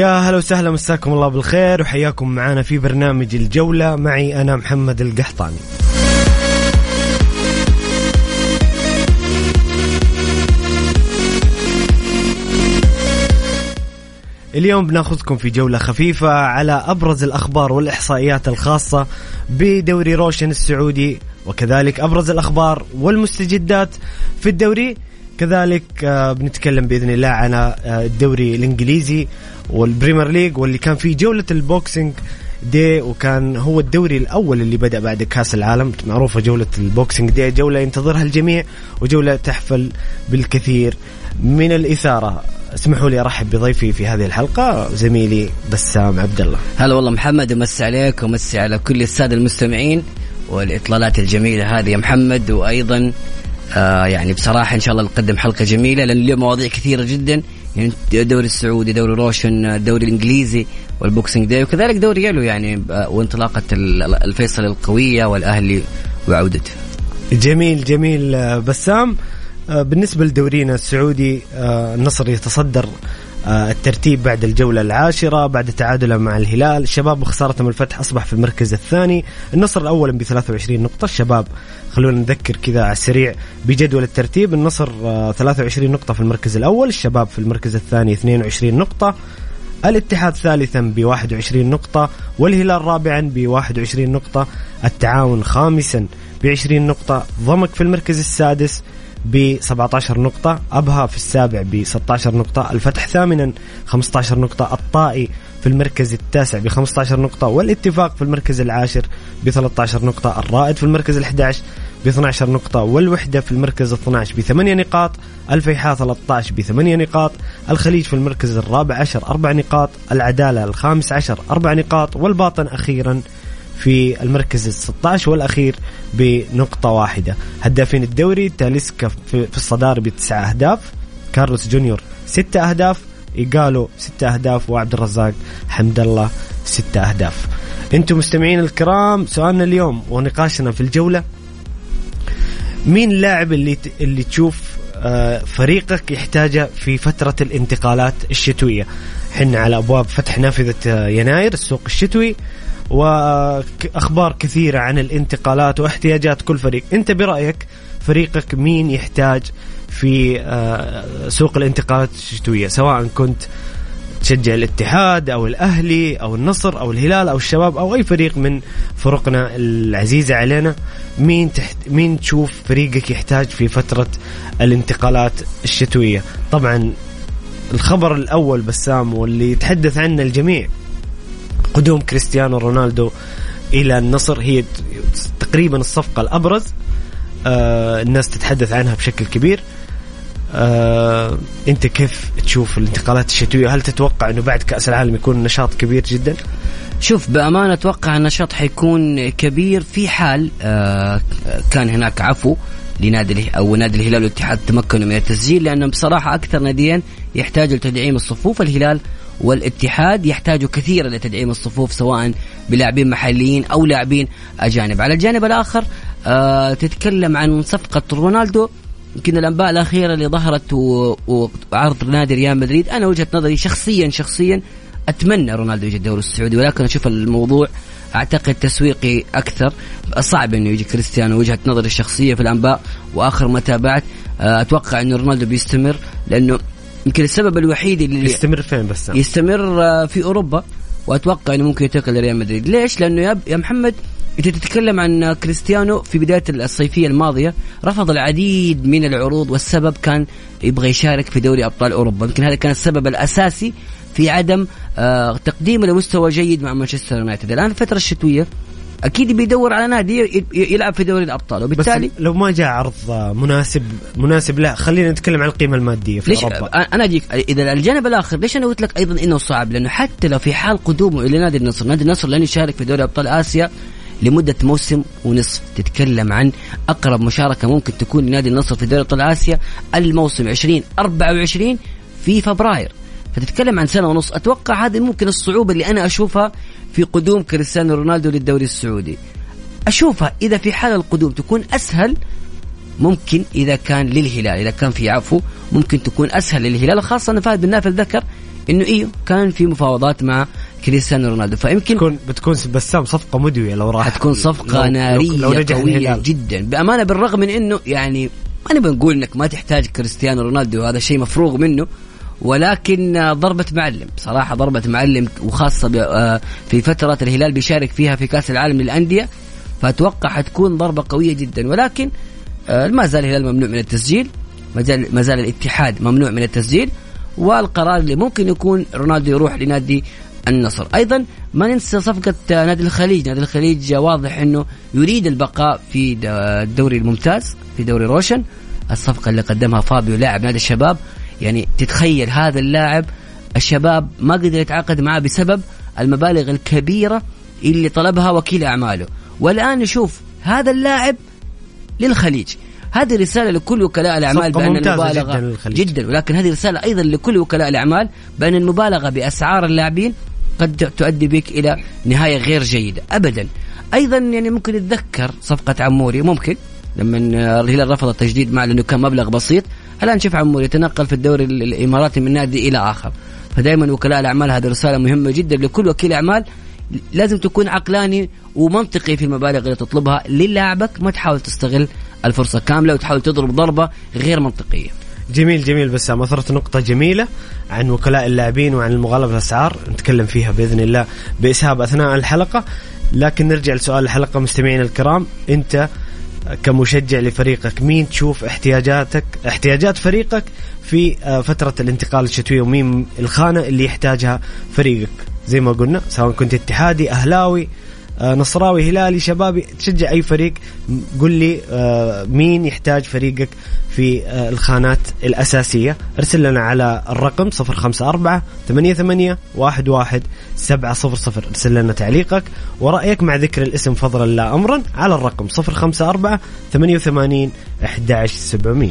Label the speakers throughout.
Speaker 1: يا هلا وسهلا مساكم الله بالخير وحياكم معنا في برنامج الجولة. معي أنا محمد القحطاني. اليوم بناخذكم في جولة خفيفة على أبرز الأخبار والإحصائيات الخاصة بدوري روشن السعودي وكذلك أبرز الأخبار والمستجدات في الدوري كذلك آه، بنتكلم بإذن الله عن آه، الدوري الإنجليزي وال Premier League واللي كان فيه جولة ال Boxing Day وكان هو الدوري الأول اللي بدأ بعد كأس العالم. معروفة جولة ال Boxing Day جولة ينتظرها الجميع وجولة تحفل بالكثير من الإثارة. اسمحوا لي أرحب بضيفي في هذه الحلقة زميلي بسام عبد الله
Speaker 2: هلا والله محمد ومسي عليك ومسي على كل السادة المستمعين والإطلالات الجميلة هذه يا محمد وأيضا آه يعني بصراحة إن شاء الله نقدم حلقة جميلة لأن اليوم مواضيع كثيرة جدا. يعني الدوري السعودي دوري روشن الدوري الإنجليزي وال Boxing Day وكذلك دوري يلو يعني آه، وانطلاقة الفيصل القوية والأهلي وعودته
Speaker 1: جميل جميل آه، بسام. آه، بالنسبة لدورينا السعودي النصر يتصدر الترتيب بعد الجولة العاشرة بعد تعادله مع الهلال. الشباب بخسارة من الفتح أصبح في المركز الثاني. النصر الأول ب 23 نقطة. الشباب خلونا نذكر كذا على السريع بجدول الترتيب. النصر 23 آه، نقطة في المركز الأول. الشباب في المركز الثاني 22 نقطة. الاتحاد ثالثا ب 21 نقطة. والهلال رابعا ب 21 نقطة. التعاون خامسا ب 20 نقطة. ضمك في المركز السادس ب 17 نقطة أبها في السابع ب 16 نقطة الفتح ثامنا 15 نقطة الطائي في المركز التاسع ب 15 نقطة والاتفاق في المركز العاشر ب 13 نقطة الرائد في المركز ال 11 ب 12 نقطة والوحدة في المركز ال 12 ب 8 نقاط الفيحاء 13 ب 8 نقاط الخليج في المركز الرابع عشر 4 نقاط العدالة الخامس عشر 4 نقاط والباطن أخيرا في المركز ال 16 والأخير بنقطة واحدة. هدافين الدوري تاليسكا في الصدارة بتسع أهداف كارلوس جونيور ستة أهداف إيجالو ستة أهداف وعبد الرزاق حمد الله ستة أهداف. أنتم مستمعين الكرام سؤالنا اليوم ونقاشنا في الجولة مين اللاعب اللي اللي تشوف آه، فريقك يحتاجه في فترة الانتقالات الشتوية؟ حنا على أبواب فتح نافذة آه، يناير السوق الشتوي. وأخبار كثيرة عن الانتقالات واحتياجات كل فريق. أنت برأيك فريقك مين يحتاج في آه، سوق الانتقالات الشتوية؟ سواء كنت تشجع الاتحاد أو الأهلي أو النصر أو الهلال أو الشباب أو أي فريق من فرقنا العزيزة علينا مين تحت مين تشوف فريقك يحتاج في فترة الانتقالات الشتوية؟ طبعا الخبر الأول بسام واللي يتحدث عنه الجميع. قدوم كريستيانو رونالدو إلى النصر. هي تقريبا الصفقة الأبرز آه الناس تتحدث عنها بشكل كبير. آه أنت كيف تشوف الانتقالات الشتوية؟ هل تتوقع إنه بعد كأس العالم يكون نشاط كبير جدا؟
Speaker 2: شوف بأمانة أتوقع النشاط حيكون كبير في حال آه كان هناك عفو لنادي أو نادي الهلال والاتحاد تمكنوا من التسجيل لأنه بصراحة أكثر ناديين يحتاجوا لتدعيم الصفوف. الهلال والاتحاد يحتاجوا كثيرا لتدعيم الصفوف سواء بلاعبين محليين أو لاعبين أجانب. على الجانب الآخر آه تتكلم عن صفقة رونالدو. يمكن الأنباء الأخيرة اللي ظهرت وعرض نادي ريال مدريد أنا وجهة نظري شخصيا شخصيا أتمنى رونالدو يجي الدوري السعودي. ولكن أشوف الموضوع أعتقد تسويقي أكثر. صعب إنه يجي كريستيانو وجهة نظري الشخصية في الأنباء وآخر ما تابعت آه، أتوقع إنه رونالدو بيستمر لأنه يمكن السبب الوحيد اللي
Speaker 1: يستمر فين بس؟
Speaker 2: يستمر آه، في أوروبا وأتوقع إنه ممكن ينتقل لريال مدريد. ليش؟ لأنه يا محمد أنت تتكلم عن كريستيانو في بداية الصيفية الماضية رفض العديد من العروض والسبب كان يبغى يشارك في دوري أبطال أوروبا. يمكن هذا كان السبب الأساسي في عدم آه تقديمه لمستوى جيد مع مانشستر يونايتد. الآن الفترة الشتوية أكيد بيدور على نادي يلعب في دوري الأبطال. وبالتالي
Speaker 1: بس لو ما جاء عرض مناسب مناسب لا خلينا نتكلم عن القيمة المادية في
Speaker 2: ليش أوروبا. أنا أجيك إذا الجانب الآخر ليش أنا قلت لك أيضا إنه صعب؟ لأنه حتى لو في حال قدومه إلى نادي النصر نادي النصر لن يشارك في دوري أبطال آسيا لمدة موسم ونصف. تتكلم عن أقرب مشاركة ممكن تكون لنادي النصر في دوري أبطال آسيا الموسم 2024 في فبراير. فتتكلم عن سنة ونص. أتوقع هذه ممكن الصعوبة اللي أنا أشوفها في قدوم كريستيانو رونالدو للدوري السعودي. أشوفها إذا في حال القدوم تكون أسهل ممكن إذا كان للهلال إذا كان في عفو ممكن تكون أسهل للهلال. خاصة أن فهد بن نافل ذكر إنه أيوه كان في مفاوضات مع كريستيانو رونالدو. فيمكن
Speaker 1: بتكون بتكون بسام صفقة مدوية لو راح.
Speaker 2: حتكون صفقة لو نارية لو نجح قوية الهلال. جدا. بأمانة بالرغم من إنه يعني ما نبغى نقول إنك ما تحتاج كريستيانو رونالدو هذا شيء مفروغ منه. ولكن ضربة معلم صراحة ضربة معلم وخاصة آه، في فترة الهلال بيشارك فيها في كأس العالم للأندية فأتوقع حتكون ضربة قوية جدا. ولكن آه، ما زال الهلال ممنوع من التسجيل ما زال الاتحاد ممنوع من التسجيل والقرار اللي ممكن يكون رونالدو يروح لنادي النصر. أيضا ما ننسى صفقة نادي الخليج. نادي الخليج واضح إنه يريد البقاء في الدوري الممتاز في دوري روشن. الصفقة اللي قدمها فابيو لاعب نادي الشباب يعني تتخيل هذا اللاعب الشباب ما قدر يتعاقد معه بسبب المبالغ الكبيرة اللي طلبها وكيل أعماله. والآن نشوف هذا اللاعب للخليج. هذه رسالة لكل وكلاء الأعمال بأن المبالغة جدا, جدا. ولكن هذه رسالة أيضا لكل وكلاء الأعمال بأن المبالغة بأسعار اللاعبين قد تؤدي بك إلى نهاية غير جيدة. أبدا. أيضا يعني ممكن يتذكر صفقة عموري ممكن لما الهلال رفض التجديد مع لأنه كان مبلغ بسيط. الآن شوف عموري يتنقل في الدوري الإماراتي من نادي إلى آخر. فدائما وكلاء الأعمال هذه رسالة مهمة جدا لكل وكيل أعمال. لازم تكون عقلاني ومنطقي في المبالغ اللي تطلبها للاعبك ما تحاول تستغل الفرصة كاملة وتحاول تضرب ضربة غير منطقية.
Speaker 1: جميل جميل بسام أثرت نقطة جميلة عن وكلاء اللاعبين وعن المغالبة الأسعار. نتكلم فيها بإذن الله بإسهاب أثناء الحلقة. لكن نرجع لسؤال الحلقة مستمعينا الكرام. أنت كمشجع لفريقك مين تشوف احتياجاتك احتياجات فريقك في آه، فترة الانتقال الشتوية ومين الخانة اللي يحتاجها فريقك؟ زي ما قلنا سواء كنت اتحادي أهلاوي نصراوي هلالي شبابي تشجع أي فريق قل لي آه، مين يحتاج فريقك في آه، الخانات الأساسية. أرسل لنا على الرقم 054 88 11 700 أرسل لنا تعليقك ورأيك مع ذكر الاسم فضلا لا أمرا على الرقم 054 88 11700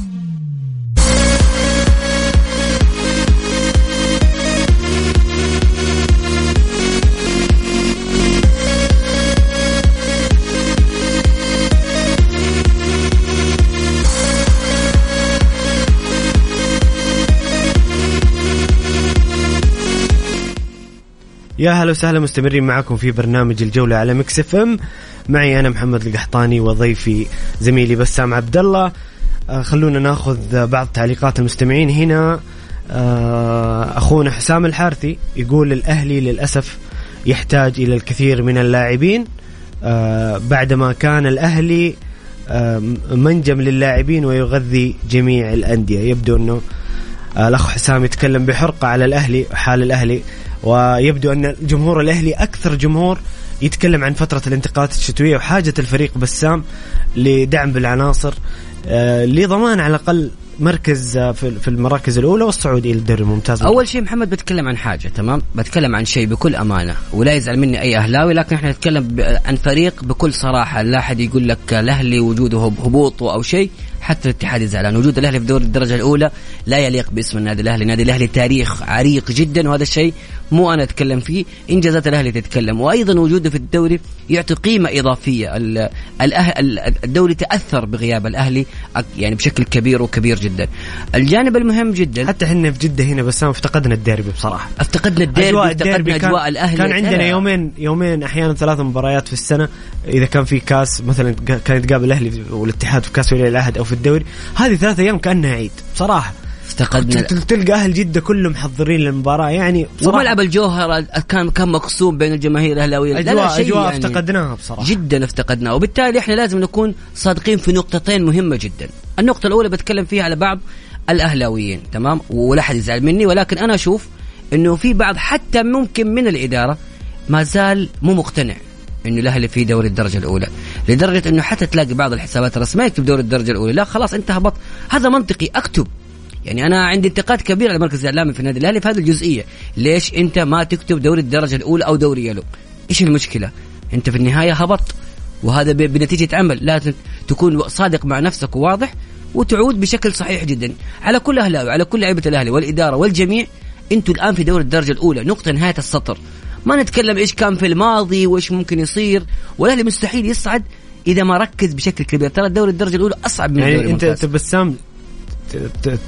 Speaker 1: يا هلا وسهلا مستمرين معكم في برنامج الجولة على Mix FM. معي أنا محمد القحطاني وضيفي زميلي بسام عبد الله آه خلونا ناخذ بعض تعليقات المستمعين. هنا آه أخونا حسام الحارثي يقول الأهلي للأسف يحتاج إلى الكثير من اللاعبين. آه بعدما كان الأهلي منجم للاعبين ويغذي جميع الأندية. يبدو أنه الأخ حسام يتكلم بحرقة على الأهلي حال الأهلي. ويبدو أن جمهور الأهلي أكثر جمهور يتكلم عن فترة الانتقالات الشتوية وحاجة الفريق بسام لدعم بالعناصر آه، لضمان على الأقل مركز آه، في المراكز الأولى والصعود إلى الدوري الممتاز.
Speaker 2: أول شيء محمد بتكلم عن حاجة تمام؟ بتكلم عن شيء بكل أمانة ولا يزعل مني أي أهلاوي لكن إحنا نتكلم عن فريق بكل صراحة لا أحد يقول لك الأهلي وجوده هبوطه أو شيء. حتى الاتحاد زعلان وجود الأهلي في دوري الدرجة الأولى لا يليق باسم النادي الأهلي. النادي الأهلي تاريخ عريق جدا وهذا الشيء مو أنا أتكلم فيه انجازات الأهلي تتكلم. وأيضا وجوده في الدوري يعطي قيمة إضافية. الدوري تأثر بغياب الأهلي يعني بشكل كبير وكبير جدا. الجانب المهم جدا
Speaker 1: حتى إحنا في جدة هنا بس افتقدنا الديربي بصراحة.
Speaker 2: افتقدنا الديربي أجواء افتقدنا أجواء الأهلي.
Speaker 1: كان عندنا يومين يومين أحيانا ثلاث مباريات في السنة. إذا كان في كاس مثلا كان يتقابل الأهلي والاتحاد في كاس ولي العهد أو في الدوري. هذه ثلاثة أيام كأنها عيد بصراحة.
Speaker 2: افتقدنا
Speaker 1: تلقى أهل جدة كلهم محضرين للمباراة يعني
Speaker 2: وملعب الجوهر كان كان مقسوم بين الجماهير الاهلاويه
Speaker 1: أجواء لا لا شيء أجواء يعني افتقدناها بصراحة.
Speaker 2: جدا افتقدناها. وبالتالي إحنا لازم نكون صادقين في نقطتين مهمة جدا. النقطة الأولى بتكلم فيها على بعض الأهلاويين تمام؟ ولا حد يزعل مني ولكن أنا أشوف إنه في بعض حتى ممكن من الإدارة ما زال مو مقتنع. إنه الأهلي في دوري الدرجة الأولى. لدرجة إنه حتى تلاقي بعض الحسابات الرسمية يكتب دوري الدرجة الأولى. لا خلاص انت هبط هذا منطقي. أكتب. يعني أنا عندي انتقاد كبير على المركز الاعلامي في النادي الأهلي في هذه الجزئية. ليش أنت ما تكتب دوري الدرجة الأولى أو دوري يلو؟ إيش المشكلة؟ أنت في النهاية هبط. وهذا بنتيجة عمل. لازم تكون صادق مع نفسك وواضح وتعود بشكل صحيح جدا. على كل أهلاوي على كل لعيبة الأهلي والإدارة والجميع أنتم الآن في دوري الدرجة الأولى. نقطة نهاية السطر. ما نتكلم إيش كان في الماضي وإيش ممكن يصير والاهلي مستحيل يصعد إذا ما ركز بشكل كبير. ترى الدوري الدرجة الأولى أصعب من
Speaker 1: يعني
Speaker 2: الدوري
Speaker 1: أنت بسام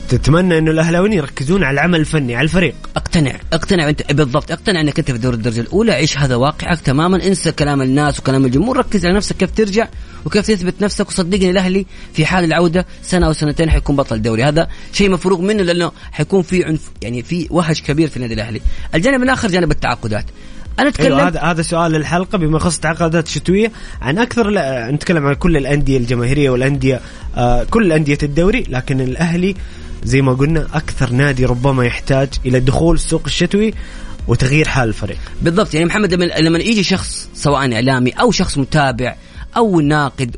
Speaker 1: تتمنى إنه الأهلاويين يركزون على العمل الفني على الفريق.
Speaker 2: اقتنع اقتنع أنت بالضبط اقتنع إنك أنت في دور الدرجة الأولى عيش هذا واقعك تماما انسى كلام الناس وكلام الجمهور ركز على نفسك كيف ترجع وكيف تثبت نفسك وصدقني الأهلي في حال العودة سنة أو سنتين حيكون بطل دوري. هذا شيء مفروغ منه لأنه حيكون في عنف يعني في وهج كبير في النادي الأهلي. الجانب الآخر جانب التعاقدات.
Speaker 1: أنا اتكلم أيوة هذا هذا سؤال الحلقة بما يخص التعاقدات الشتوية. عن أكثر نتكلم عن كل الأندية الجماهيرية والأندية آه كل أندية الدوري لكن الأهلي زي ما قلنا أكثر نادي ربما يحتاج إلى دخول السوق الشتوي وتغيير حال الفريق.
Speaker 2: بالضبط يعني محمد لما لما يجي شخص سواء إعلامي أو شخص متابع أو ناقد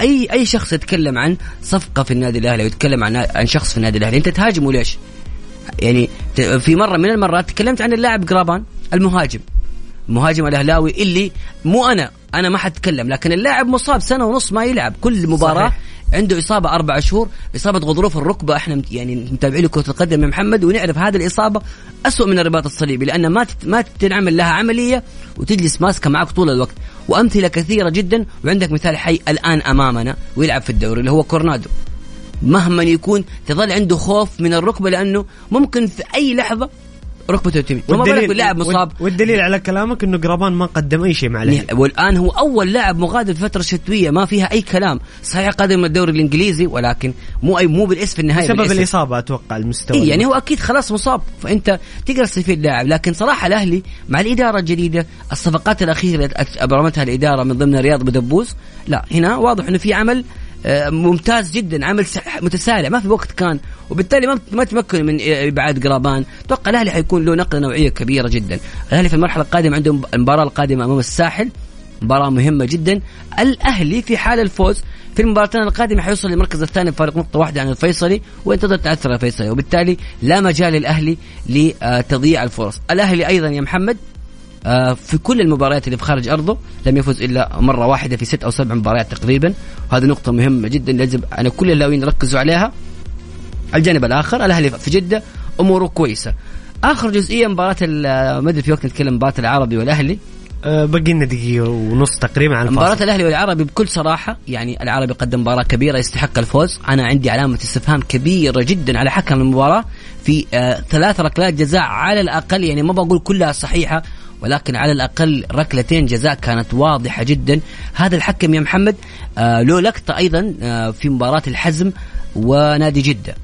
Speaker 2: اي اي شخص يتكلم عن صفقة في النادي الأهلي ويتكلم عن عن شخص في النادي الأهلي أنت تهاجمه ليش؟ يعني في مرة من المرات تكلمت عن اللاعب قرابان المهاجم. المهاجم الأهلاوي اللي مو أنا أنا ما حتكلم لكن اللاعب مصاب سنة ونص ما يلعب. كل مباراة صحيح. عنده إصابة أربع شهور إصابة غضروف الركبة. إحنا يعني متابعين كره القدم يا محمد ونعرف هذه الإصابة اسوء من الرباط الصليبي لأن ما ما تنعمل لها عملية وتجلس ماسكة معك طول الوقت. وأمثلة كثيرة جدا وعندك مثال حي الآن أمامنا ويلعب في الدوري اللي هو كورنادو. مهما يكون تظل عنده خوف من الركبة لأنه ممكن في أي لحظة ركبته تمي وما بالك باللاعب مصاب.
Speaker 1: والدليل على كلامك إنه قرابان ما قدم أي شيء مع الاهلي
Speaker 2: والآن هو أول لاعب مغادر في فترة شتوية ما فيها أي كلام. صحيح قادم الدوري الإنجليزي ولكن مو اي مو بالاسم في النهاية
Speaker 1: بسبب الإصابة أتوقع المستوى.
Speaker 2: إيه يعني هو أكيد خلاص مصاب فأنت تقدر تستفيد اللاعب لكن صراحة الأهلي مع الإدارة الجديدة الصفقات الأخيرة أبرمتها الإدارة من ضمن رياض بدبوس لا هنا واضح إنه في عمل آه، ممتاز جدا عمل متسارع ما في وقت كان وبالتالي ما ما تمكن من إبعاد قرابان. أتوقع الأهلي حيكون له نقلة نوعية كبيرة جدا. الأهلي في المرحلة القادمة عنده المباراه القادمة أمام الساحل. مباراة مهمة جدا. الأهلي في حال الفوز في المباراتين القادمة حيوصل للمركز الثاني بفارق نقطة واحدة عن الفيصلي وينتظر تعثر الفيصلي. وبالتالي لا مجال للأهلي لتضييع الفرص. الأهلي أيضا يا محمد آه، في كل المباريات اللي في خارج أرضه لم يفز إلا مرة واحدة في ست أو سبع مباريات تقريبا. وهذه نقطة مهمة جدا لازم أنا كل اللاويين يركزوا عليها. الجانب الآخر الأهلي في جدة أموره كويسة. آخر جزئية مباراة ما أدري في وقت نتكلم مباراة العربي والأهلي.
Speaker 1: أه باقي لنا دقيقة ونص تقريبا عن
Speaker 2: مباراة الأهلي والعربي بكل صراحة يعني العربي قدم مباراة كبيرة يستحق الفوز، أنا عندي علامة استفهام كبيرة جدا على حكم المباراة في آه ثلاث ركلات جزاء على الأقل يعني ما بقول كلها صحيحة ولكن على الأقل ركلتين جزاء كانت واضحة جدا. هذا الحكم يا محمد. آه له لقطة أيضا آه في مباراة الحزم ونادي جدة.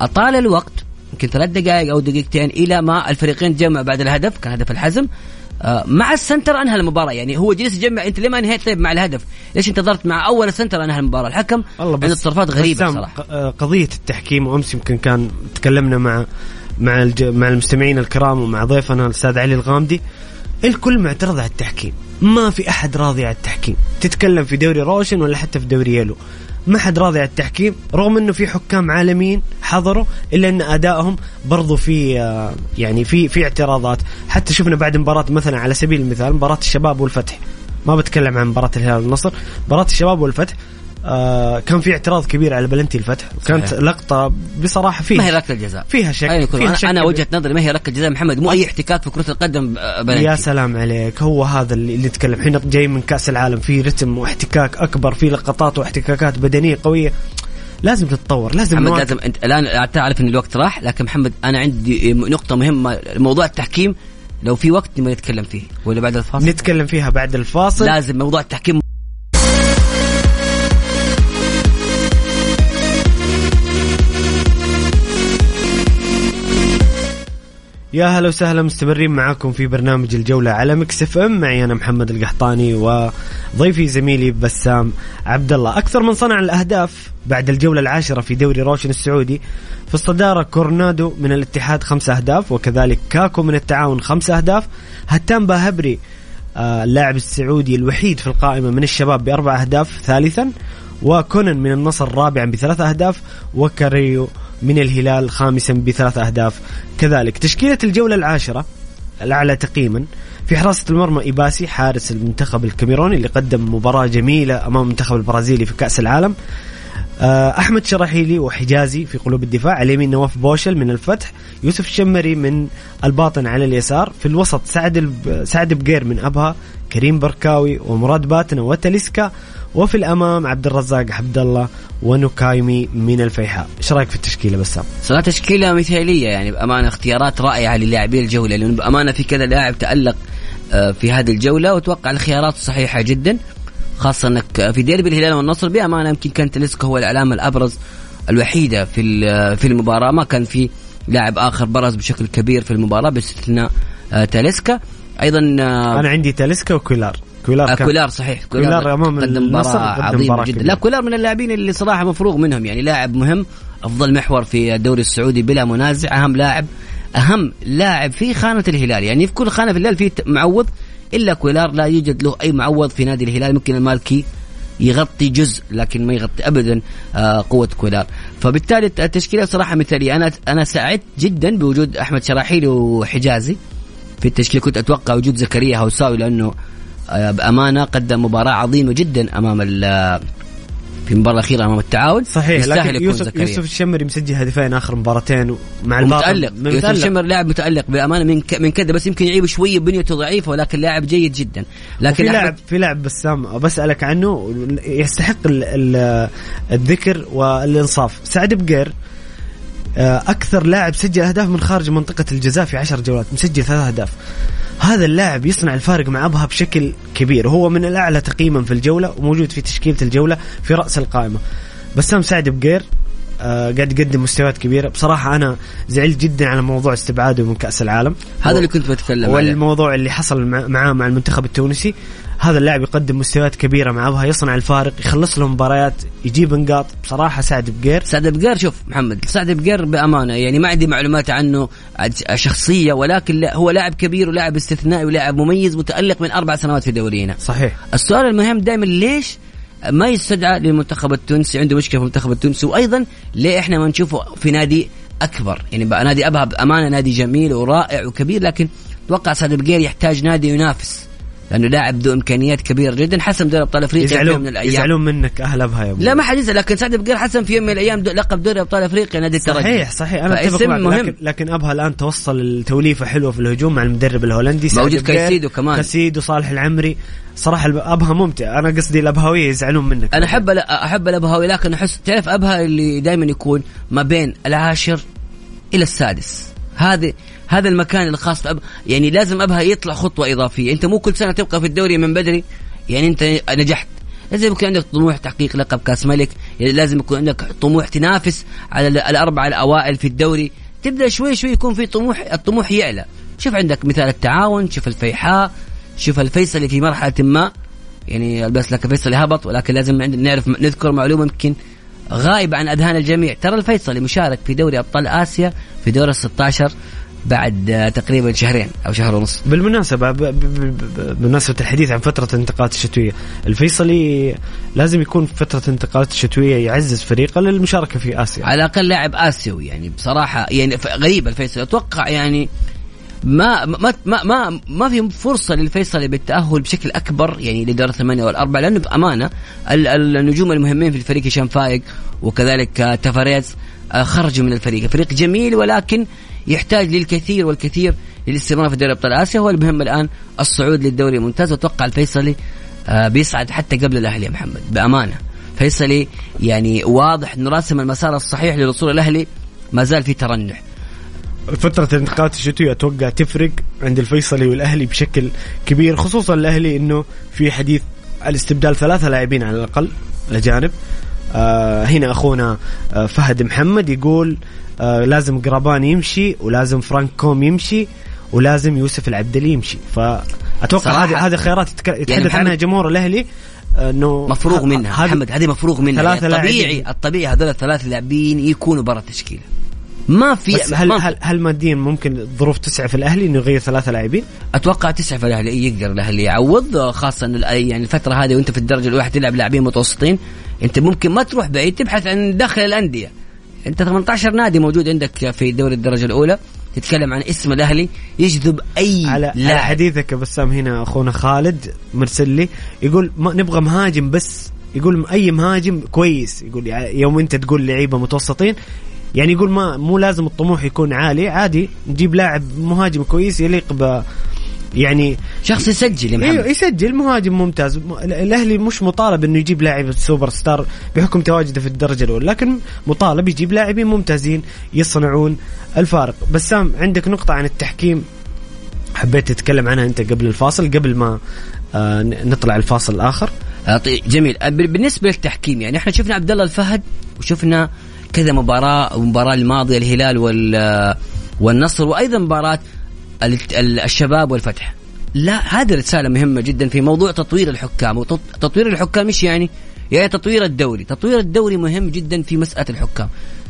Speaker 2: أطال الوقت يمكن ثلاث دقائق أو دقيقتين إلى ما الفريقين جمعوا بعد الهدف كان هدف الحزم. آه مع ال center أنهى المباراة يعني هو جلس يجمع أنت ليه ما انهيت طيب مع الهدف؟ ليش انتظرت مع أول ال center أنهى المباراة؟ الحكم عنده تصرفات غريبة صراحة.
Speaker 1: آه، قضية التحكيم وأمس يمكن كان تكلمنا مع مع مع المستمعين الكرام ومع ضيفنا الأستاذ علي الغامدي. الكل معترض على التحكيم ما في أحد راضي على التحكيم. تتكلم في دوري روشن ولا حتى في دوري يلو. ما حد راضي على التحكيم رغم إنه في حكام عالميين حضروا إلا إن أدائهم برضو في آه، يعني في في اعتراضات. حتى شفنا بعد مباراة مثلا على سبيل المثال مباراة الشباب والفتح. ما بتكلم عن مباراة الهلال والنصر مباراة الشباب والفتح. آه كان في اعتراض كبير على بلنتي الفتح. كانت. لقطة بصراحة فيها
Speaker 2: ما هي ركله جزاء
Speaker 1: فيها شك
Speaker 2: أيوة
Speaker 1: فيها
Speaker 2: أنا,
Speaker 1: شك
Speaker 2: أنا
Speaker 1: كبير.
Speaker 2: وجهة نظري ما هي ركله جزاء محمد. مو أي احتكاك في كرة القدم آه، بلنتي.
Speaker 1: يا سلام عليك. هو هذا اللي نتكلم الحين جاي من كأس العالم في رتم واحتكاك أكبر في لقطات واحتكاكات بدنية قوية. لازم تتطور لازم
Speaker 2: محمد
Speaker 1: نواكب.
Speaker 2: لازم أنت الآن تعرف إن الوقت راح لكن محمد أنا عندي نقطة مهمة. موضوع التحكيم لو في وقت نبغى نتكلم فيه. ولا بعد الفاصل؟
Speaker 1: نتكلم فيها بعد الفاصل.
Speaker 2: لازم موضوع التحكيم
Speaker 1: يا هلا وسهلا مستمرين معاكم في برنامج الجولة على Mix FM. معي أنا محمد القحطاني وضيفي زميلي بسام عبد الله أكثر من صنع الأهداف بعد الجولة العاشرة في دوري روشن السعودي. في الصدارة كورنادو من الاتحاد خمسة أهداف وكذلك كاكو من التعاون خمسة أهداف. هتان باهبري آه، اللاعب السعودي الوحيد في القائمة من الشباب بأربع أهداف ثالثا وكونان من النصر رابعا بثلاث أهداف وكاريو من الهلال خامسا بثلاث أهداف كذلك تشكيلة الجولة العاشرة الأعلى تقييما في حراسة المرمى إيباسي حارس المنتخب الكاميروني اللي قدم مباراة جميلة أمام المنتخب البرازيلي في كأس العالم آه، أحمد شراحيلي وحجازي في قلوب الدفاع على اليمين نواف بوشل من الفتح يوسف الشمري من الباطن على اليسار في الوسط سعد. سعد بقير من أبها كريم بركاوي ومراد باتنا وتليسكا وفي الأمام عبد الرزاق عبد الله ونكايمي من الفيحاء. إيش رأيك في التشكيلة بسام؟
Speaker 2: صراحة تشكيلة مثالية يعني بأمانة اختيارات رائعة للاعبي الجولة لأنه بأمانة في كذا لاعب تألق آه، في هذه الجولة وأتوقع الخيارات صحيحة جدا خاصة إنك في ديربي الهلال والنصر بأمانة يمكن كان تلسكا هو العلامه الأبرز الوحيدة في ال- في المباراة ما كان في لاعب آخر برز بشكل كبير في المباراة باستثناء آه، تاليسكا أيضا آه،
Speaker 1: أنا عندي تاليسكا وكويلار كان
Speaker 2: كويلار صحيح.
Speaker 1: كويلار أمام
Speaker 2: قدم عظيمة
Speaker 1: مباراة
Speaker 2: جدا. لا كويلار من اللاعبين اللي صراحة مفروغ منهم. يعني لاعب مهم أفضل محور في الدوري السعودي بلا منازع أهم لاعب أهم لاعب في خانة الهلال. يعني في كل خانة في الهلال في معوض إلا كويلار لا يوجد له أي معوض في نادي الهلال. ممكن المالكي يغطي جزء لكن ما يغطي ابدا آه، قوة كويلار. فبالتالي التشكيلة صراحة مثالية. أنا أنا سعدت جدا بوجود أحمد شراحيلي وحجازي في التشكيل. كنت أتوقع وجود زكريا هوساوي لأنه بأمانة قدم مباراة عظيمة جدا أمام ال- في المباراه الأخيرة أمام التعاون.
Speaker 1: صحيح
Speaker 2: يستاهل
Speaker 1: لكن يوسف
Speaker 2: زكريا.
Speaker 1: يوسف الشمري مسجل هدفين آخر مباراتين مع
Speaker 2: متألق. يوسف
Speaker 1: متألق.
Speaker 2: شمر لاعب متألق بأمانة من ك... من كذا بس يمكن يعيب شوية بنيته ضعيفة ولكن لاعب جيد جدا. لكن
Speaker 1: في لاعب في لاعب بسام بسألك عنه يستحق ال ال الذكر والإنصاف. سعد بقير آه، أكثر لاعب سجل أهداف من خارج منطقة الجزاء في عشر جولات مسجل ثلاث أهداف. هذا اللاعب يصنع الفارق مع أبها بشكل كبير. وهو من الأعلى تقييما في الجولة وموجود في تشكيلة الجولة في رأس القائمة. بسام سعد بقير آه قاعد يقدم مستويات كبيرة. بصراحة أنا زعلت جدا على موضوع استبعاده من كأس العالم.
Speaker 2: هذا اللي كنت بتكلم عليه.
Speaker 1: والموضوع اللي حصل مع- معاه مع المنتخب التونسي. هذا اللاعب يقدم مستويات كبيرة مع ابها يصنع الفارق يخلص له مباريات يجيب نقاط. بصراحة سعد بقير.
Speaker 2: سعد بقير شوف محمد سعد بقير بأمانة يعني ما عندي معلومات عنه شخصية ولكن هو لاعب كبير ولاعب استثنائي ولاعب مميز متألق من أربع سنوات في دورينا.
Speaker 1: صحيح.
Speaker 2: السؤال المهم دائما ليش ما يستدعى للمنتخب التونسي عنده مشكلة في المنتخب التونسي وأيضا ليه إحنا ما نشوفه في نادي أكبر؟ يعني نادي أبها بأمانة نادي جميل ورائع وكبير لكن أتوقع سعد بقير يحتاج نادي ينافس. لأنه لاعب ذو إمكانيات كبيرة جدا حسم دوري أبطال أفريقيا في
Speaker 1: يزعلون
Speaker 2: من الأيام.
Speaker 1: يزعلون منك أهل أبها يا أبو.
Speaker 2: لا ما حد يزعل لكن سعد بقير حسم في يوم من الأيام دو- لقب دوري أبطال أفريقيا نادي الترجي.
Speaker 1: صحيح صحيح أنا
Speaker 2: أتفق
Speaker 1: معك.
Speaker 2: مهم.
Speaker 1: لكن, لكن أبها الآن توصل التوليفة حلوة في الهجوم مع المدرب الهولندي سعد
Speaker 2: موجود كايسيدو كمان.
Speaker 1: كايسيدو صالح العمري. صراحة أبها ممتع. أنا قصدي الابهويه يزعلون منك.
Speaker 2: أنا أحب أحب الابهاوي لكن احس تعرف أبها اللي دائما يكون ما بين العاشر إلى السادس. هذا هذا المكان الخاص بأب... يعني لازم أبها يطلع خطوة إضافية. أنت مو كل سنة تبقى في الدوري من بدري يعني أنت نجحت. لازم يكون عندك طموح تحقيق لقب كأس ملك يعني لازم يكون عندك طموح تنافس على ال- الأربعة الأوائل في الدوري. تبدأ شوي شوي يكون في طموح الطموح يعلى. شوف عندك مثال التعاون شوف الفيحاء شوف الفيصلي في مرحلة ما. يعني بس لك فيصل هبط ولكن لازم نعرف نذكر معلومة يمكن غايبة عن أذهان الجميع. ترى الفيصلي مشارك في دوري أبطال آسيا في دور ال 16 بعد تقريبا شهرين أو شهر ونص.
Speaker 1: بالمناسبة ب- ب- ب- ب- بمناسبة الحديث عن فترة الانتقالات الشتوية الفيصلي لازم يكون في فترة الانتقالات الشتوية يعزز فريقه للمشاركة في آسيا.
Speaker 2: على الأقل لاعب آسيوي يعني بصراحة يعني غريب الفيصل أتوقع يعني ما ما ما ما, ما في فرصة للفيصلي بالتأهل بشكل أكبر يعني لدور الثمانية والأربعة لأنه بأمانة ال- ال- النجوم المهمين في الفريق هشام فايق وكذلك تافاريز آه، خرجوا من الفريق، الفريق جميل ولكن يحتاج للكثير والكثير للاستمرار في دوري أبطال آسيا. هو المهم الآن الصعود للدوري الممتاز. واتوقع الفيصلي آه، بيصعد حتى قبل الأهلي يا محمد بأمانة. فيصلي يعني واضح إنه راسم المسار الصحيح للوصول الأهلي ما زال في ترنح.
Speaker 1: فترة الانتقالات الشتوية أتوقع تفرق عند الفيصلي والأهلي بشكل كبير خصوصا الأهلي أنه في حديث على استبدال ثلاثة لاعبين على الأقل الأجانب آه هنا أخونا آه فهد محمد يقول آه لازم قربان يمشي ولازم فرانك كوم يمشي ولازم يوسف العبدلي يمشي
Speaker 2: صراحة.
Speaker 1: هذه هذه خيارات يتك- يتحدث
Speaker 2: محمد-
Speaker 1: عنها جمهور الأهلي آه، إنه
Speaker 2: مفروغ منها محمد هذه مفروغ منها
Speaker 1: ثلاثة
Speaker 2: يعني الطبيعي. الطبيعي هذول الثلاث لاعبين يكونوا برا التشكيلة ما في
Speaker 1: بس هل
Speaker 2: ما
Speaker 1: هل هل ماديا ممكن الظروف تسعف الأهلي إنه يغير ثلاثة لاعبين؟
Speaker 2: أتوقع تسعة في الأهلي يقدر الأهلي يعوض خاصة انه يعني الفترة هذه وأنت في الدرجة الاولى تلعب لاعبين متوسطين أنت ممكن ما تروح بعيد تبحث عن داخل الأندية أنت 18 نادي موجود عندك في دوري الدرجة الأولى. تتكلم عن اسم الأهلي يجذب أي
Speaker 1: على على
Speaker 2: لاعب.
Speaker 1: حديثك يا بسام هنا أخونا خالد مرسل لي يقول ما نبغى مهاجم بس. يقول أي مهاجم كويس. يقول يعني يوم أنت تقول لعيبة متوسطين يعني يقول ما مو لازم الطموح يكون عالي. عادي نجيب لاعب مهاجم كويس يليق ب يعني
Speaker 2: شخص يسجل يا
Speaker 1: أيوه
Speaker 2: محمد.
Speaker 1: يسجل مهاجم ممتاز. الأهلي مش مطالب إنه يجيب لاعب سوبر ستار بحكم تواجده في الدرجة الأولى لكن مطالب يجيب لاعبين ممتازين يصنعون الفارق. بسام عندك نقطة عن التحكيم؟ حبيت تتكلم عنها أنت قبل الفاصل قبل ما آه نطلع الفاصل الآخر.
Speaker 2: أعطي- جميل. بال- بالنسبة للتحكيم يعني إحنا شفنا عبد الله الفهد وشفنا كذا مباراة المباراه الماضية الهلال وال والنصر وأيضا مباراة الشباب والفتح. لا هذه رسالة مهمة جدا في موضوع تطوير الحكام. وتطوير الحكام إيش يعني؟ يعني تطوير الدوري. تطوير الدوري مهم جدا في مسألة الحكام.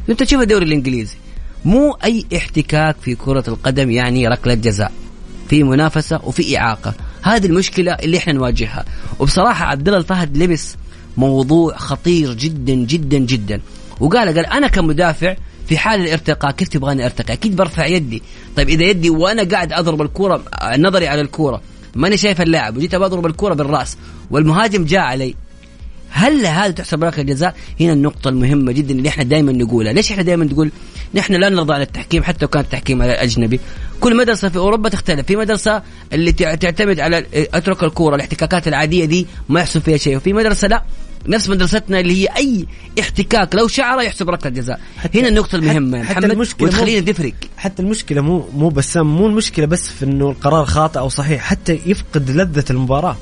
Speaker 2: أنت تشوف الدوري الإنجليزي. مو أي احتكاك في كرة القدم يعني ركلة جزاء. في منافسة وفي إعاقة. هذه المشكلة اللي إحنا نواجهها. وبصراحة عبد الله الفهد لبس موضوع خطير جدا جدا جدا. وقال قال أنا كمدافع في حال الارتقاء كيف تبغاني أرتقي؟ أكيد برفع يدي. طيب إذا يدي وأنا قاعد أضرب الكورة نظري على الكورة ماني شايف اللاعب وجيت بضرب الكورة بالرأس والمهاجم جاء علي. هل هذا تحسب ركله جزاء؟ هنا النقطة المهمة جدا اللي إحنا دائما نقولها، ليش إحنا دائما نقول نحن لا نرضى عن التحكيم حتى لو كان التحكيم على الأجنبي، كل مدرسة في أوروبا تختلف، في مدرسة اللي تع- تعتمد على أترك الكورة الاحتكاكات العادية دي ما يحسب فيها شيء، وفي مدرسة لا. نفس مدرستنا اللي هي أي احتكاك لو شعرة يحسب ركلة جزاء، هنا النقطة المهمة يا
Speaker 1: حتى
Speaker 2: محمد
Speaker 1: المشكلة مو-
Speaker 2: وتخلينا تفرق
Speaker 1: حتى المشكلة مو مو بسام مو المشكلة بس في إنه القرار خاطئ أو صحيح حتى يفقد لذة المباراة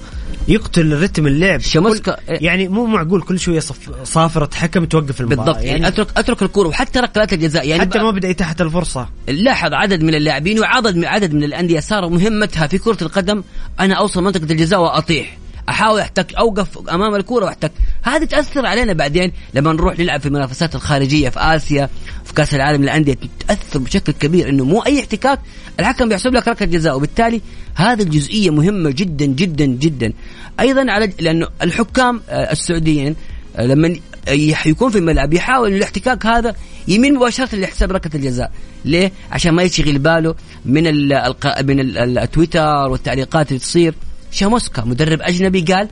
Speaker 1: يقتل رتم اللعب. كل- يعني مو معقول كل شوية صف صافرة حكم توقف المباراة.
Speaker 2: بالضبط. يعني اترك أترك الكورة وحتى ركلات الجزاء. يعني
Speaker 1: حتى ما بدأ يتاحت الفرصة.
Speaker 2: لاحظ عدد من اللاعبين وعدد من عدد من الأندية صار مهمتها في كرة القدم أنا أوصل منطقة الجزاء وأطيح. أحاول أحتك أوقف أمام الكره وأحتك. هذه تأثر علينا بعدين لما نروح نلعب في المنافسات الخارجية في آسيا في كأس العالم للأندية. تأثر بشكل كبير إنه مو أي احتكاك الحكم بيحسب لك ركلة جزاء. وبالتالي هذه الجزئية مهمة جدا جدا جدا. أيضا على لأنه الحكام آه، السعوديين آه، لما يكون في الملعب يحاول الاحتكاك هذا يمين مباشرة لحساب ركلة الجزاء. ليه؟ عشان ما يشغل باله من من ال- ال- التويتر والتعليقات اللي تصير. شاموسكا مدرب أجنبي قال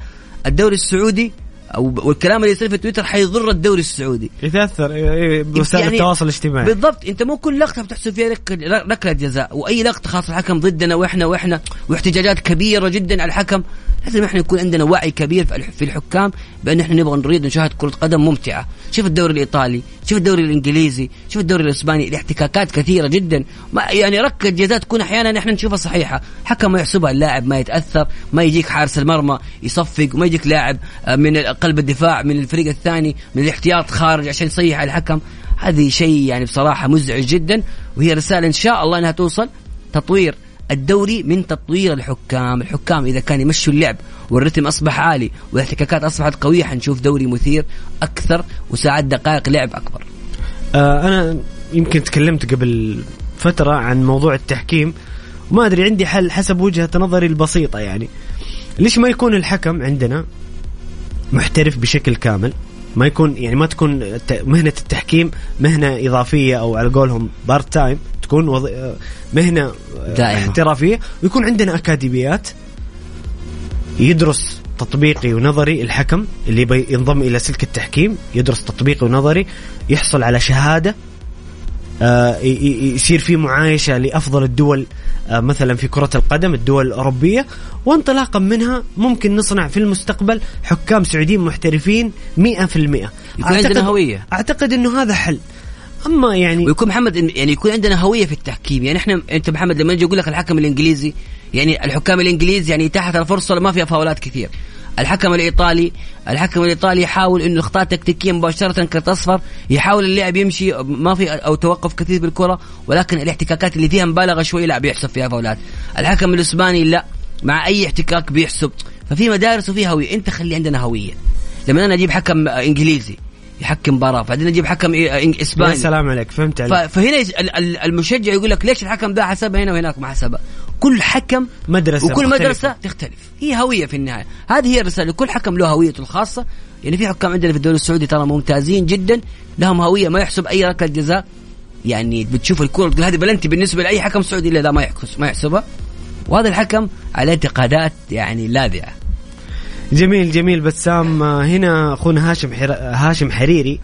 Speaker 2: الدوري السعودي أو والكلام اللي يصير في تويتر حيضر الدوري السعودي.
Speaker 1: يتأثر إيه، إيه، بوسائل
Speaker 2: يعني
Speaker 1: التواصل الاجتماعي.
Speaker 2: بالضبط أنت مو كل لقطة بتحسب فيها رك- ركله جزاء وأي لقطة خاصة الحكم ضدنا وإحنا وإحنا واحتجاجات كبيرة جدا على الحكم لازم إحنا يكون عندنا وعي كبير في الحكام بأن إحنا نبغى نريد نشاهد كرة قدم ممتعة. شوف الدوري الإيطالي شوف الدوري الإنجليزي شوف الدوري الإسباني الاحتكاكات كثيرة جدا. ما يعني ركله جزاء تكون أحيانا إحنا نشوفها صحيحة. حكم ما يحسبها اللاعب ما يتأثر ما يجيك حارس المرمى يصفق وما يجيك لاعب آه، من قلب الدفاع من الفريق الثاني من الاحتياط خارج عشان يصيح على الحكم. هذه شيء يعني بصراحة مزعج جدا وهي رسالة إن شاء الله إنها توصل تطوير الدوري من تطوير الحكام. الحكام إذا كان يمشوا اللعب والرتم أصبح عالي والاحتكاكات أصبحت قوية حنشوف دوري مثير أكثر وساعات دقائق لعب أكبر.
Speaker 1: آه أنا يمكن تكلمت قبل فترة عن موضوع التحكيم. وما أدري عندي حل حسب وجهة نظري البسيطة يعني. ليش ما يكون الحكم عندنا؟ محترف بشكل كامل ما يكون يعني ما تكون مهنة التحكيم مهنة إضافية أو على قولهم part time تكون وظ... مهنة
Speaker 2: دائمة.
Speaker 1: احترافية ويكون عندنا أكاديميات يدرس تطبيقي ونظري الحكم اللي ينضم إلى سلك التحكيم يدرس تطبيقي ونظري يحصل على شهادة يصير في معايشة لأفضل الدول آه، مثلا في كرة القدم الدول الأوروبية وانطلاقا منها ممكن نصنع في المستقبل حكام سعوديين محترفين 100%
Speaker 2: يكون عندنا هوية.
Speaker 1: أعتقد أنه هذا حل. أما يعني
Speaker 2: ويكون محمد يعني يكون عندنا هوية في التحكيم. يعني إحنا أنت محمد لما أجي أقول لك الحكم الإنجليزي يعني الحكام الإنجليز يعني تحت الفرصة ما فيها فاولات كثير. الحكم الإيطالي الحكم الإيطالي يحاول إنه اخطاء تكتيكية مباشرة كرت اصفر يحاول اللاعب يمشي ما في أو توقف كثير بالكرة ولكن الاحتكاكات اللي فيها مبالغة شوي لا بيحسب فيها فاولات. الحكم الإسباني لا مع أي احتكاك بيحسب. ففي مدارس وفي هوية. أنت خلي عندنا هوية. لما أنا أجيب حكم إنجليزي يحكم مباراه بعدين أجيب حكم إنج-
Speaker 1: يا
Speaker 2: اسباني
Speaker 1: سلام عليك فهمت عليك.
Speaker 2: فهنا المشجع يقول لك ليش الحكم ده حسبها هنا وهناك ما حسبها؟ كل حكم
Speaker 1: مدرسة
Speaker 2: وكل
Speaker 1: مختلفة.
Speaker 2: مدرسة تختلف. هي هوية في النهاية. هذه هي الرسالة. كل حكم له هويته الخاصة. يعني في حكام عندنا في الدوري السعودي ترى ممتازين جدا. لهم هوية ما يحسب أي ركلة جزاء. يعني بتشوف الكرة تقول هذه بلنتي بالنسبة لأي حكم سعودي إلا ذا ما يحكس ما يحسبها. وهذا الحكم عليه انتقادات يعني لاذعة.
Speaker 1: جميل جميل بسام. هنا أخونا هاشم حر... هاشم حريري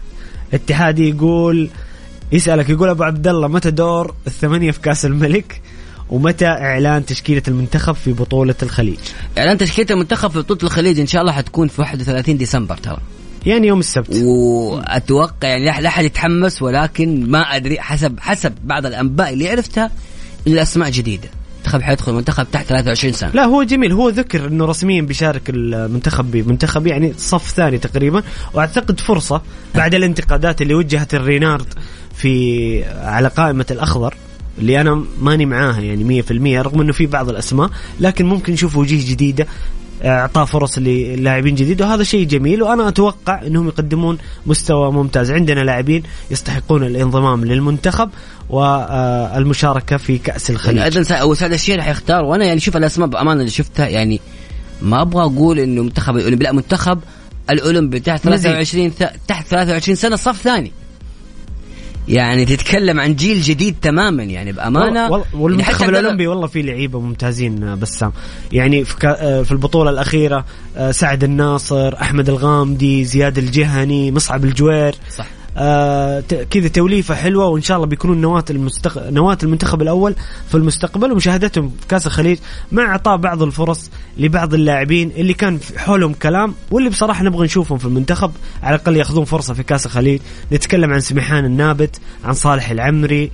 Speaker 1: اتحادي يقول يسألك يقول أبو عبد الله متى دور الثمانية في كأس الملك؟ ومتى إعلان تشكيلة المنتخب في بطولة الخليج؟
Speaker 2: إعلان تشكيلة المنتخب في بطولة الخليج إن شاء الله حتكون في 31 ديسمبر ترى.
Speaker 1: يعني يوم السبت.
Speaker 2: وأتوقع يعني لا- لا أحد يتحمس ولكن ما أدري حسب حسب بعض الأنباء اللي عرفتها الأسماء جديدة. المنتخب حيدخل منتخب تحت 23 سنة.
Speaker 1: لا هو جميل. هو ذكر إنه رسميا بيشارك المنتخب بمنتخب يعني صف ثاني تقريبا. وأعتقد فرصة بعد الانتقادات اللي وجهت الرينارد في على قائمة الأخضر. اللي أنا ماني معاها يعني 100% رغم إنه في بعض الأسماء لكن ممكن نشوف وجيه جديدة اعطاء فرص للاعبين جديد وهذا شيء جميل وأنا أتوقع إنهم يقدمون مستوى ممتاز. عندنا لاعبين يستحقون الانضمام للمنتخب والمشاركة في كأس
Speaker 2: يعني
Speaker 1: الخليج
Speaker 2: أيضا سا- هو سعد الشيخ حيختار وأنا يعني شوف الأسماء بأمانة اللي شفتها يعني ما أبغى أقول إنه منتخب الاولمبي لا منتخب الأولمبي تحت
Speaker 1: مزيج.
Speaker 2: 23 ث... تحت 23 سنة صف ثاني. يعني تتكلم عن جيل جديد تماما يعني بأمانة.
Speaker 1: وال-
Speaker 2: يعني
Speaker 1: والمنتخب الأولمبي والله في لعيبة ممتازين آه، بسام. يعني في, آه، في البطولة الأخيرة آه، سعد الناصر أحمد الغامدي زياد الجهني مصعب الجوير.
Speaker 2: صح.
Speaker 1: آه كذا توليفة حلوة وإن شاء الله بيكونون نواة المستق... نواة المنتخب الأول في المستقبل ومشاهدتهم في كأس الخليج مع إعطاء بعض الفرص لبعض اللاعبين اللي كان حولهم كلام واللي بصراحة نبغى نشوفهم في المنتخب على الأقل ياخذون فرصة في كأس الخليج. نتكلم عن سمحان النابت عن صالح العمري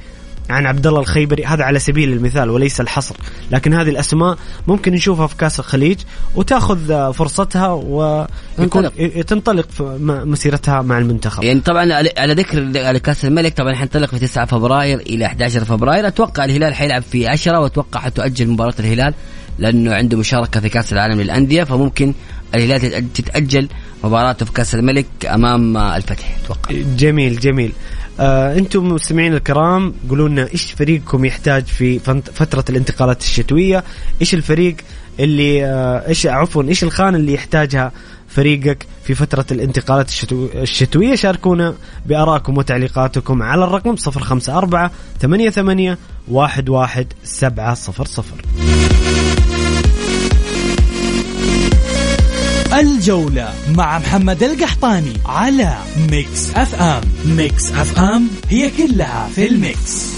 Speaker 1: عن عبد الله الخيبري هذا على سبيل المثال وليس الحصر. لكن هذه الأسماء ممكن نشوفها في كاس الخليج وتأخذ فرصتها ويكون
Speaker 2: تنطلق.
Speaker 1: م- مسيرتها مع المنتخب.
Speaker 2: يعني طبعا على ذكر على كأس الملك طبعا حنطلق في 9 فبراير إلى 11 فبراير. أتوقع الهلال حيلعب في 10 وأتوقع حتؤجل مباراة الهلال لأنه عنده مشاركة في كأس العالم للأندية فممكن الهلال تتأجل مباراته في كأس الملك أمام الفتح. أتوقع.
Speaker 1: جميل جميل. آه أنتم مستمعين الكرام قولوا لنا إيش فريقكم يحتاج في فترة الانتقالات الشتوية؟ إيش الفريق اللي آه إيش عفوا إيش الخانه اللي يحتاجها فريقك في فترة الانتقالات الشتو... الشتوية؟ شاركونا بآرائكم وتعليقاتكم على الرقم 054 88 11700
Speaker 3: الجولة مع محمد القحطاني على Mix FM Mix FM هي كلها في ال mix.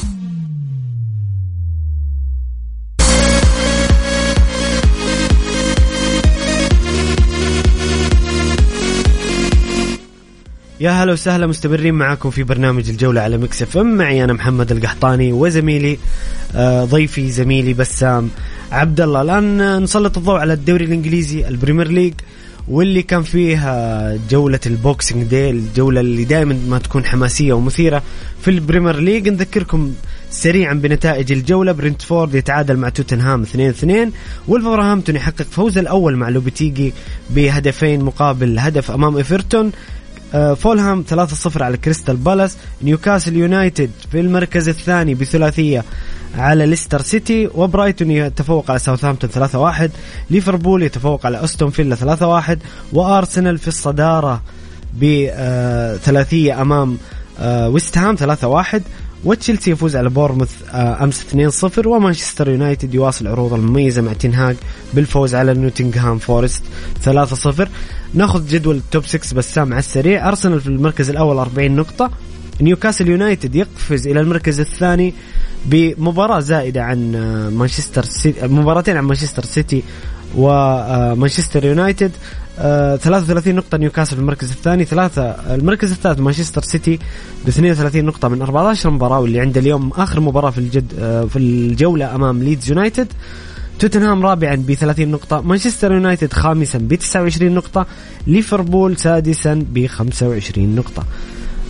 Speaker 1: يا هلا وسهلا مستمرين معاكم في برنامج الجولة على Mix FM معي أنا محمد القحطاني وزميلي آه، ضيفي زميلي بسام عبد الله. الآن نسلط الضوء على الدوري الإنجليزي ال Premier League. واللي كان فيه آه، جولة ال Boxing Day الجولة اللي دائما ما تكون حماسية ومثيرة في ال Premier League. نذكركم سريعا بنتائج الجولة. برنتفورد يتعادل مع توتنهام 2-2 وولفرهامبتون يحقق فوز الأول مع لوبتيجي بهدفين مقابل هدف أمام إيفرتون. آه، فولهام 3-0 على كريستال بالاس. نيوكاسل يونايتد في المركز الثاني بثلاثية على ليستر سيتي وبرايتون يتفوق على ساوثهامبتون 3-1 ليفربول يتفوق على أستون فيلا 3-1 وأرسنال في الصدارة بثلاثية أمام آه، ويست هام 3-1 وتشيلسي يفوز على بورنموث آه، أمس 2-0 ومانشستر يونايتد يواصل عروضه المميزة مع تين هاج بالفوز على نوتنغهام فورست 3-0 ناخذ جدول ال top 6 بسام على السريع. أرسنال في المركز الأول 40 نقطة. نيوكاسل يونايتد يقفز إلى المركز الثاني بمباراة زائدة عن آه، مانشستر سيتي مباراتين عن مانشستر سيتي ومانشستر يونايتد. 33 نقطة نيوكاسل في المركز الثاني ثلاثة المركز الثالث مانشستر سيتي ب 32 نقطة من 14 مباراة واللي عنده اليوم آخر مباراة في الجد آه، في الجولة أمام ليدز يونايتد. توتنهام رابعا ب 30 نقطة مانشستر يونايتد خامسا ب 29 نقطة ليفربول سادسا ب 25 نقطة.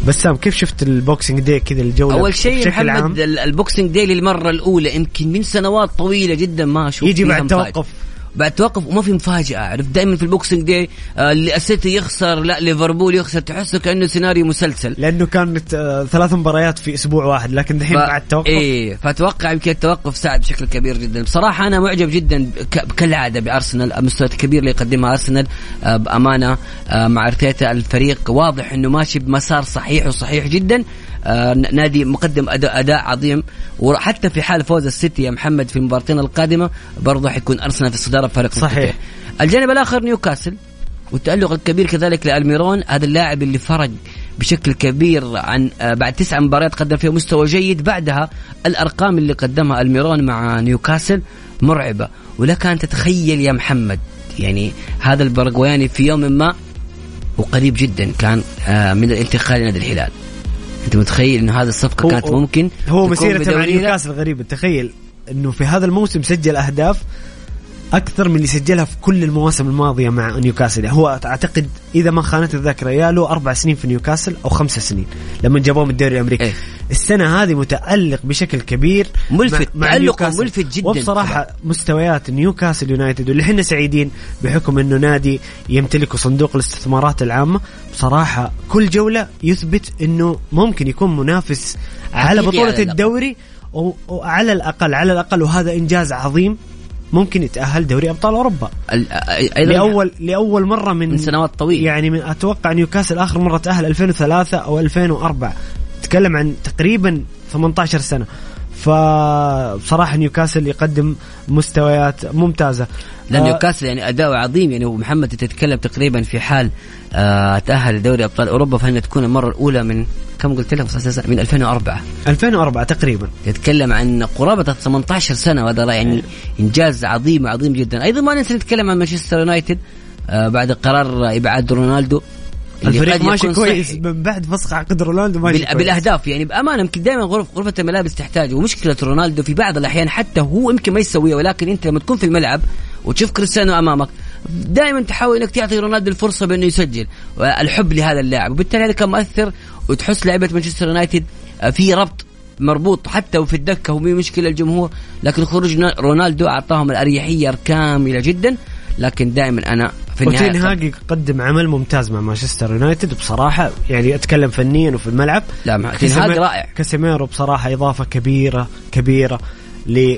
Speaker 1: بسام كيف شفت ال Boxing Day كذا الجولة
Speaker 2: أول شيء محمد
Speaker 1: عام؟
Speaker 2: ال Boxing Day للمرة الأولى يمكن من سنوات طويلة جدا ما أشوف
Speaker 1: يجي بعد. توقف
Speaker 2: بعد توقف وما في مفاجأة. عرفت؟ دائما في ال Boxing Day آه اللي السيتي يخسر لا ليفربول يخسر تحسه كأنه سيناريو مسلسل.
Speaker 1: لأنه كانت آه، ثلاث مباريات في أسبوع واحد لكن دحين
Speaker 2: ف-
Speaker 1: بعد توقف.
Speaker 2: إيه فأتوقع يمكن التوقف ساعد بشكل كبير جدا. بصراحة أنا معجب جدا ك- كالعادة بأرسنال المستويات الكبيره اللي يقدمها أرسنال آه، بأمانة آه، مع إرتيتا الفريق واضح إنه ماشي بمسار صحيح وصحيح جدا. نادي مقدم اداء عظيم. وحتى في حال فوز السيتي يا محمد في المباراتين القادمة برضه حيكون أرسنال في الصداره بفارق
Speaker 1: صحيح.
Speaker 2: الجانب الآخر نيوكاسل. والتألق الكبير كذلك لألميرون هذا اللاعب اللي فرق بشكل كبير عن آه، بعد تسع مباريات قدم فيها مستوى جيد. بعدها الأرقام اللي قدمها ألميرون مع نيوكاسل مرعبة. ولك أن تتخيل يا محمد يعني هذا البرغوياني في يوم ما وقريب جدا كان آه، من الانتقال لنادي الهلال. أنت متخيل انه هذه الصفقة
Speaker 1: هو-
Speaker 2: كانت ممكن
Speaker 1: هو مسيرته مع؟ نيوكاسل غريبة تخيل إنه في هذا الموسم سجل أهداف أكثر من اللي سجلها في كل المواسم الماضية مع نيوكاسل هو أعتقد إذا ما خانت الذاكرة يا له أربع سنين في نيوكاسل أو خمسة سنين لما جابوه من الدوري الأمريكي
Speaker 2: إيه.
Speaker 1: السنة هذه متألق بشكل كبير
Speaker 2: ملفت،
Speaker 1: مع, مع نيوكاسل.
Speaker 2: ملفت جداً
Speaker 1: وبصراحة مستويات نيوكاسل يونايتد واللي إحنا سعيدين بحكم إنه نادي يمتلك صندوق الاستثمارات العامة بصراحة كل جولة يثبت إنه ممكن يكون منافس على بطولة
Speaker 2: على.
Speaker 1: الدوري وعلى الأقل على الأقل وهذا إنجاز عظيم ممكن يتأهل دوري
Speaker 2: أبطال أوروبا.
Speaker 1: لاول لأول مرة من
Speaker 2: من سنوات طويلة.
Speaker 1: يعني من أتوقع نيوكاسل آخر مرة تأهل 2003 أو 2004 تتكلم عن تقريبا 18 سنة. فبصراحة نيوكاسل يقدم مستويات ممتازة.
Speaker 2: لأن
Speaker 1: آه،
Speaker 2: نيوكاسل يعني اداؤه عظيم. يعني ومحمد تتكلم تقريبا في حال آه تأهل لدوري أبطال أوروبا فانها تكون المرة الأولى من كم قلت لك من 2004
Speaker 1: 2004 تقريبا.
Speaker 2: يتكلم عن قرابة 18 سنة وهذا يعني إنجاز عظيم عظيم جدا. أيضا ما ننسى نتكلم عن مانشستر يونايتد آه بعد قرار إبعاد رونالدو.
Speaker 1: الفريق ماشي كويس. من بعد فسخ عقد رونالدو ماشي
Speaker 2: بال-
Speaker 1: كويس.
Speaker 2: بالأهداف يعني بأمانة يمكن دائما غرف غرفة الملابس تحتاج ومشكلة رونالدو في بعض الأحيان حتى هو يمكن ما يسويها ولكن أنت لما تكون في الملعب وتشوف كريستيانو أمامك دائما تحاول إنك تعطي رونالدو الفرصة بأنه يسجل الحب لهذا اللاعب. وبالتالي هذا كان مؤثر وتحس لعيبة مانشستر يونايتد آه، في ربط مربوط حتى وفي الدكة ومي مشكلة الجمهور. لكن خروج رونالدو أعطاهم الأريحية الكامله جدا. لكن دائما أنا في النهاية
Speaker 1: وتين هاج قدم عمل ممتاز مع مانشستر يونايتد. بصراحه يعني أتكلم فنيا وفي الملعب.
Speaker 2: لا تين هاج رائع.
Speaker 1: كاسيميرو بصراحة إضافة كبيره كبيرة.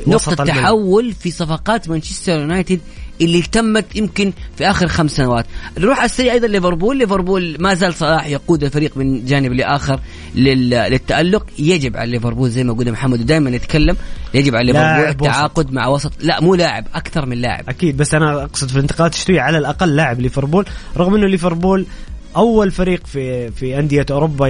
Speaker 2: نقطة. تحول في صفقات مانشستر يونايتد اللي تمت يمكن في آخر خمس سنوات. نروح على السريع أيضا ليفربول. ليفربول ما زال صلاح يقود الفريق من جانب لآخر لل... للتألق. يجب على ليفربول زي ما قلنا محمد ودائما نتكلم. يجب على ليفربول
Speaker 1: وسط.
Speaker 2: التعاقد مع وسط. لا مو لاعب أكثر من لاعب.
Speaker 1: أكيد بس أنا أقصد في الانتقالات الشتوية على الأقل لاعب ليفربول رغم إنه ليفربول أول فريق في في أندية أوروبا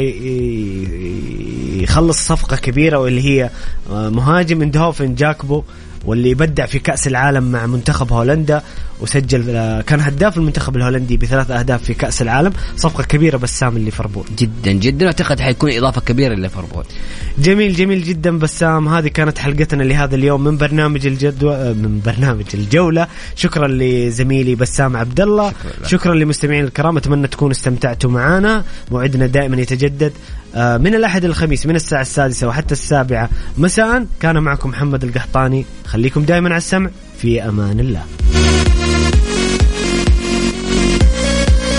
Speaker 1: يخلص صفقة كبيرة واللي هي آه، مهاجم اندهوفن جاكبو. واللي يبدع في كأس العالم مع منتخب هولندا وسجل آه، كان هداف المنتخب الهولندي بثلاث أهداف في كأس العالم صفقة كبيرة بسام ليفربول.
Speaker 2: جدا جدا. أعتقد حيكون إضافة كبيرة لليفربول.
Speaker 1: جميل جميل جدا بسام. هذه كانت حلقتنا لهذا اليوم من برنامج الجدوى من برنامج الجولة. شكرا لزميلي بسام عبد الله
Speaker 2: شكرا.
Speaker 1: شكرا لمستمعين الكرام. أتمنى تكونوا استمتعتوا معنا. موعدنا دائما يتجدد. آه، من الأحد الخميس من الساعة السادسة وحتى السابعة مساء كان معكم محمد القحطاني. خليكم دائما على السمع. في أمان الله.